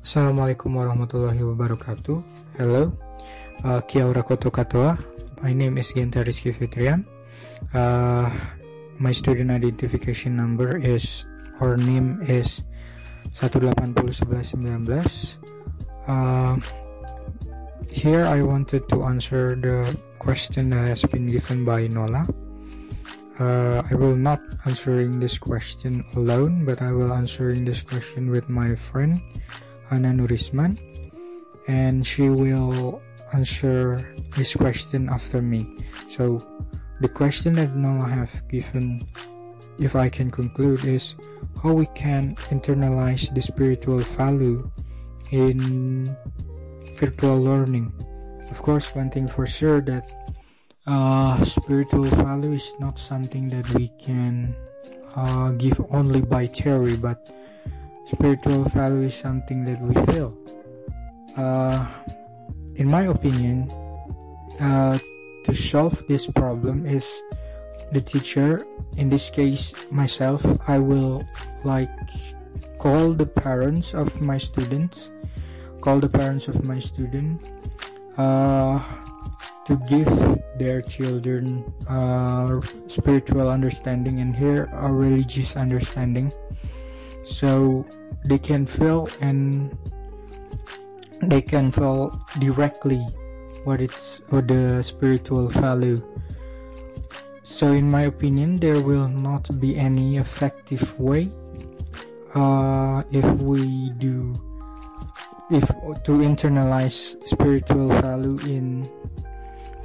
Assalamualaikum warahmatullahi wabarakatuh. Hello, uh, kia ora koto katoa. My name is Genta Ridzky Fitrian. Uh, my student identification number is or name is 1801119. Uh, here I wanted to answer the question that has been given by Nola. Uh, I will not answering this question alone, but I will answering this question with my friend Hana Nurisman, and she will answer this question after me. So, the question that Noah have given, if I can conclude, is how we can internalize the spiritual value in virtual learning. Of course, one thing for sure that uh, spiritual value is not something that we can uh, give only by theory, but spiritual value is something that we feel. Uh, in my opinion, uh, to solve this problem is the teacher. In this case, myself, I will like call the parents of my students, call the parents of my student, uh, to give their children uh, spiritual understanding and here a religious understanding so they can feel and they can feel directly what it's what the spiritual value so in my opinion there will not be any effective way uh, if we do if to internalize spiritual value in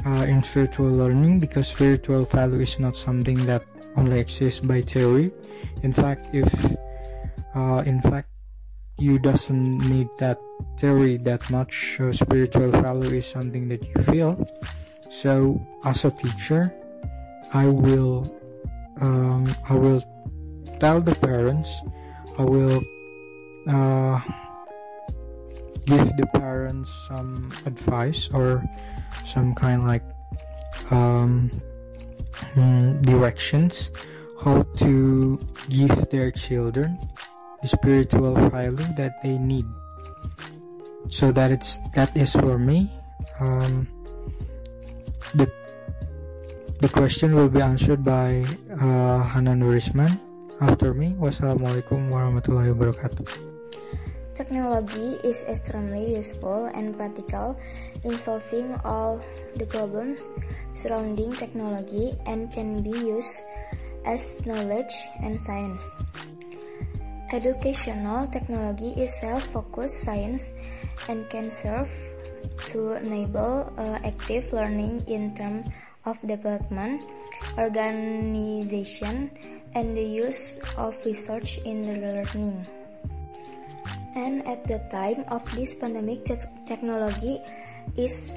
uh, in virtual learning because spiritual value is not something that only exists by theory. In fact, if uh, in fact you doesn't need that theory that much, so spiritual value is something that you feel. So as a teacher, I will um, I will tell the parents, I will uh, give the parents some advice or some kind like um, hmm, directions how to give their children spiritual value that they need. So that it's that is for me. Um, the the question will be answered by uh, Hana Nurisman after me wassalamualaikum warahmatullahi wabarakatuh. Technology is extremely useful and practical in solving all the problems surrounding technology and can be used as knowledge and science. Educational technology is self-focused science and can serve to enable uh, active learning in terms of development, organization, and the use of research in the learning. And at the time of this pandemic, te technology is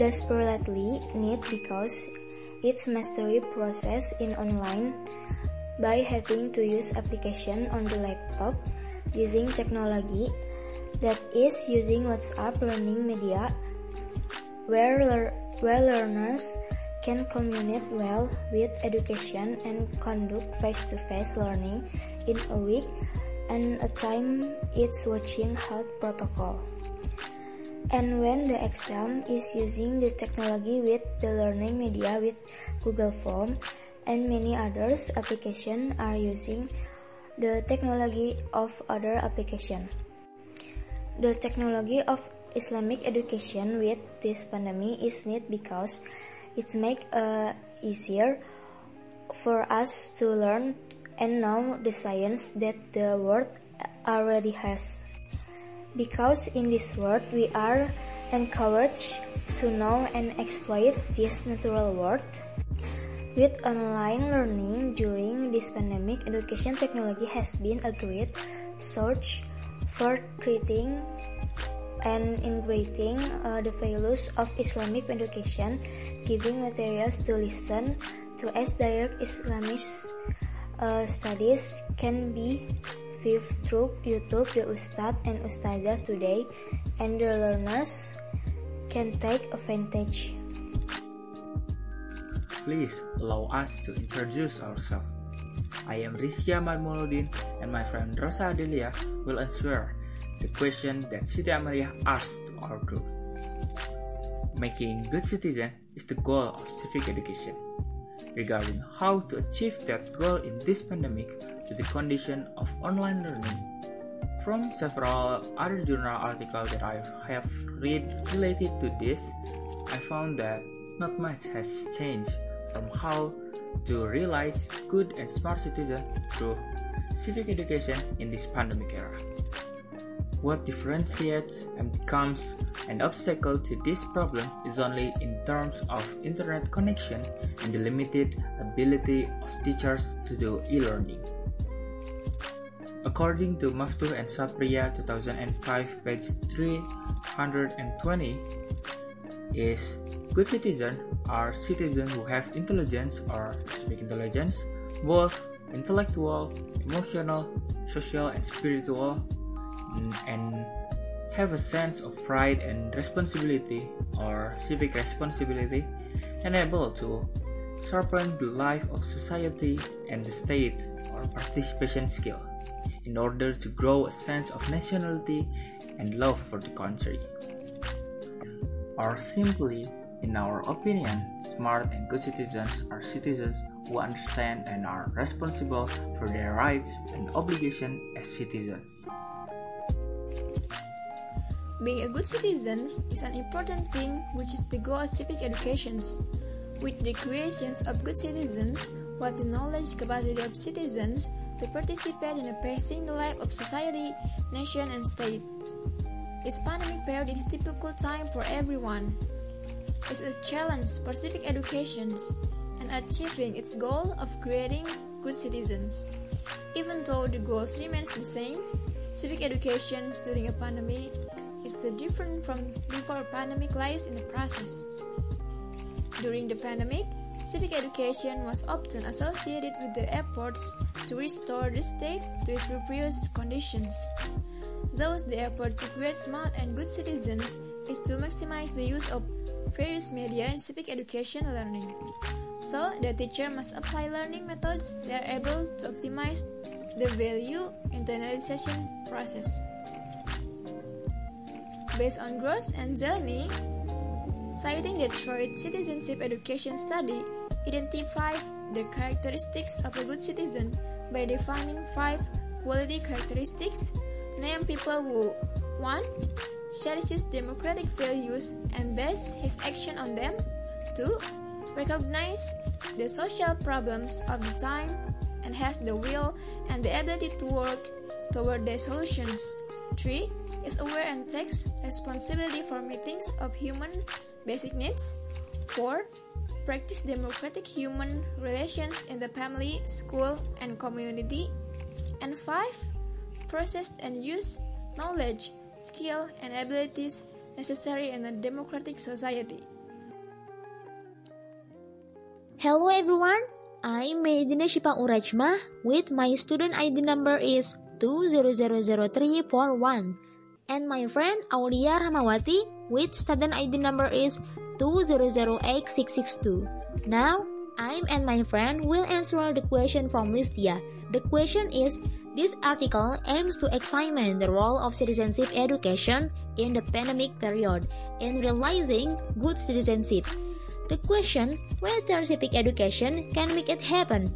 desperately needed because its mastery process in online by having to use application on the laptop using technology that is using WhatsApp learning media where, where learners can communicate well with education and conduct face-to-face -face learning in a week and a time it's watching health protocol. And when the exam is using this technology with the learning media with Google Form and many others application are using the technology of other application. The technology of Islamic education with this pandemic is neat because it's make uh, easier for us to learn and know the science that the world already has. Because in this world we are encouraged to know and exploit this natural world. With online learning during this pandemic, education technology has been a great source for treating and integrating uh, the values of Islamic education, giving materials to listen to as direct Islamic uh, studies can be viewed through YouTube the Ustad and Ustazah today and the learners can take advantage. Please allow us to introduce ourselves. I am Rizqi Achmad Mauludin and my friend Rosa Adelia will answer the question that Siti Amalia asked to our group. Making good citizen is the goal of civic education. Regarding how to achieve that goal in this pandemic with the condition of online learning, from several other journal articles that I have read related to this, I found that not much has changed from how to realize good and smart citizen through civic education in this pandemic era. What differentiates and becomes an obstacle to this problem is only in terms of internet connection and the limited ability of teachers to do e-learning. According to Maftuh and Sapriya 2005 page 320 is good citizen are citizens who have intelligence or civic intelligence, both intellectual, emotional, social, and spiritual, and have a sense of pride and responsibility or civic responsibility, and able to sharpen the life of society and the state or participation skill in order to grow a sense of nationality and love for the country. Or simply, in our opinion, smart and good citizens are citizens who understand and are responsible for their rights and obligations as citizens. Being a good citizen is an important thing which is the goal of civic education. With the creations of good citizens, who have the knowledge capacity of citizens to participate in passing the life of society, nation, and state. This pandemic period is a difficult time for everyone. It's a challenge for civic education and achieving its goal of creating good citizens. Even though the goals remains the same, civic education during a pandemic is different from before pandemic lies in the process. During the pandemic, civic education was often associated with the efforts to restore the state to its previous conditions. Thus, the effort to create smart and good citizens is to maximize the use of various media in civic education learning. So, the teacher must apply learning methods that are able to optimize the value internalization process. Based on Gross and Zeleny, citing the Detroit Citizenship Education Study, identified the characteristics of a good citizen by defining five quality characteristics. Name people who 1. Cherishes democratic values and bases his action on them. 2. Recognize the social problems of the time and has the will and the ability to work toward their solutions. 3 is aware and takes responsibility for meetings of human basic needs. 4. Practice democratic human relations in the family, school, and community. And 5. Process and use knowledge, skill, and abilities necessary in a democratic society. Hello everyone, I'm Meidina Syifa Urajma with my student ID number is 2000341 and my friend Aulia Rahmawati with student ID number is 2008662. Now, I'm and my friend will answer the question from Listia. The question is This article aims to examine the role of citizenship education in the pandemic period in realizing good citizenship. The question whether civic education can make it happen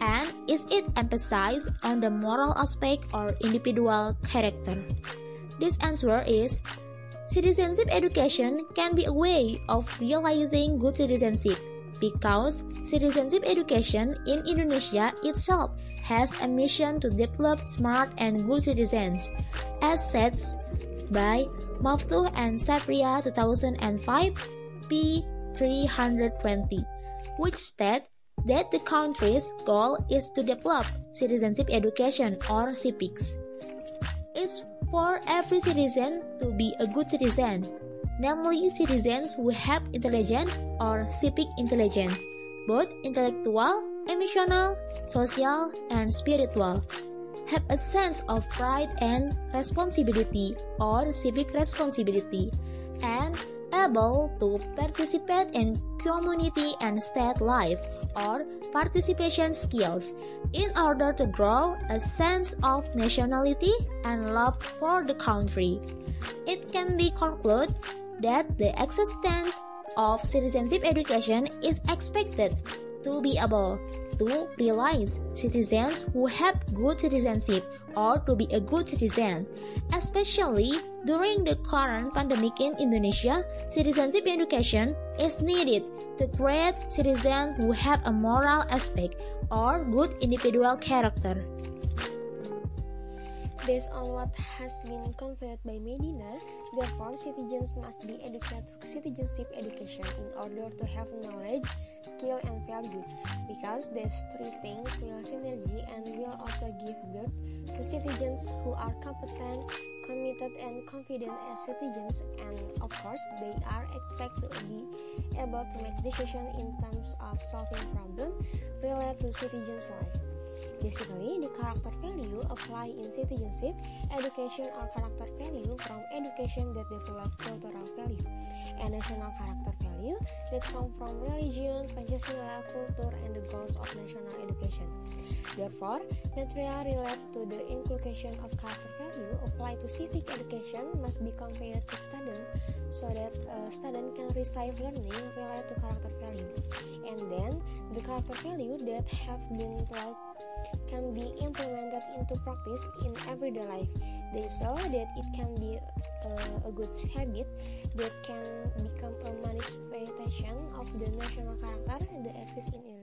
and is it emphasized on the moral aspect or individual character? This answer is citizenship education can be a way of realizing good citizenship because citizenship education in Indonesia itself has a mission to develop smart and good citizens, as said by Maftuh and Sapriya 2005 p. 320, which state that the country's goal is to develop citizenship education or civics. It's for every citizen to be a good citizen, namely citizens who have intelligent or civic intelligence, both intellectual, emotional, social, and spiritual, have a sense of pride and responsibility or civic responsibility, and able to participate in community and state life or participation skills in order to grow a sense of nationality and love for the country. It can be concluded that the existence of citizenship education is expected to be able to realize citizens who have good citizenship or to be a good citizen. Especially during the current pandemic in Indonesia, citizenship education is needed to create citizens who have a moral aspect or good individual character. Based on what has been conveyed by Meidina, therefore citizens must be educated through citizenship education in order to have knowledge, skill, and value, because these three things will synergy and will also give birth to citizens who are competent, committed, and confident as citizens, and of course they are expected to be able to make decisions in terms of solving problems related to citizens' life. Basically, the character value apply in citizenship education or character value from education that develop cultural value and national character value that come from religion, Pancasila, culture, and the goals of national education. Therefore, material related to the inculcation of character value applied to civic education must be conveyed to student so that uh, student can receive learning related to character value. And then, the character value that have been taught can be implemented into practice in everyday life. They saw that it can be uh, a good habit that can become a manifestation of the national character that exists in Indonesia.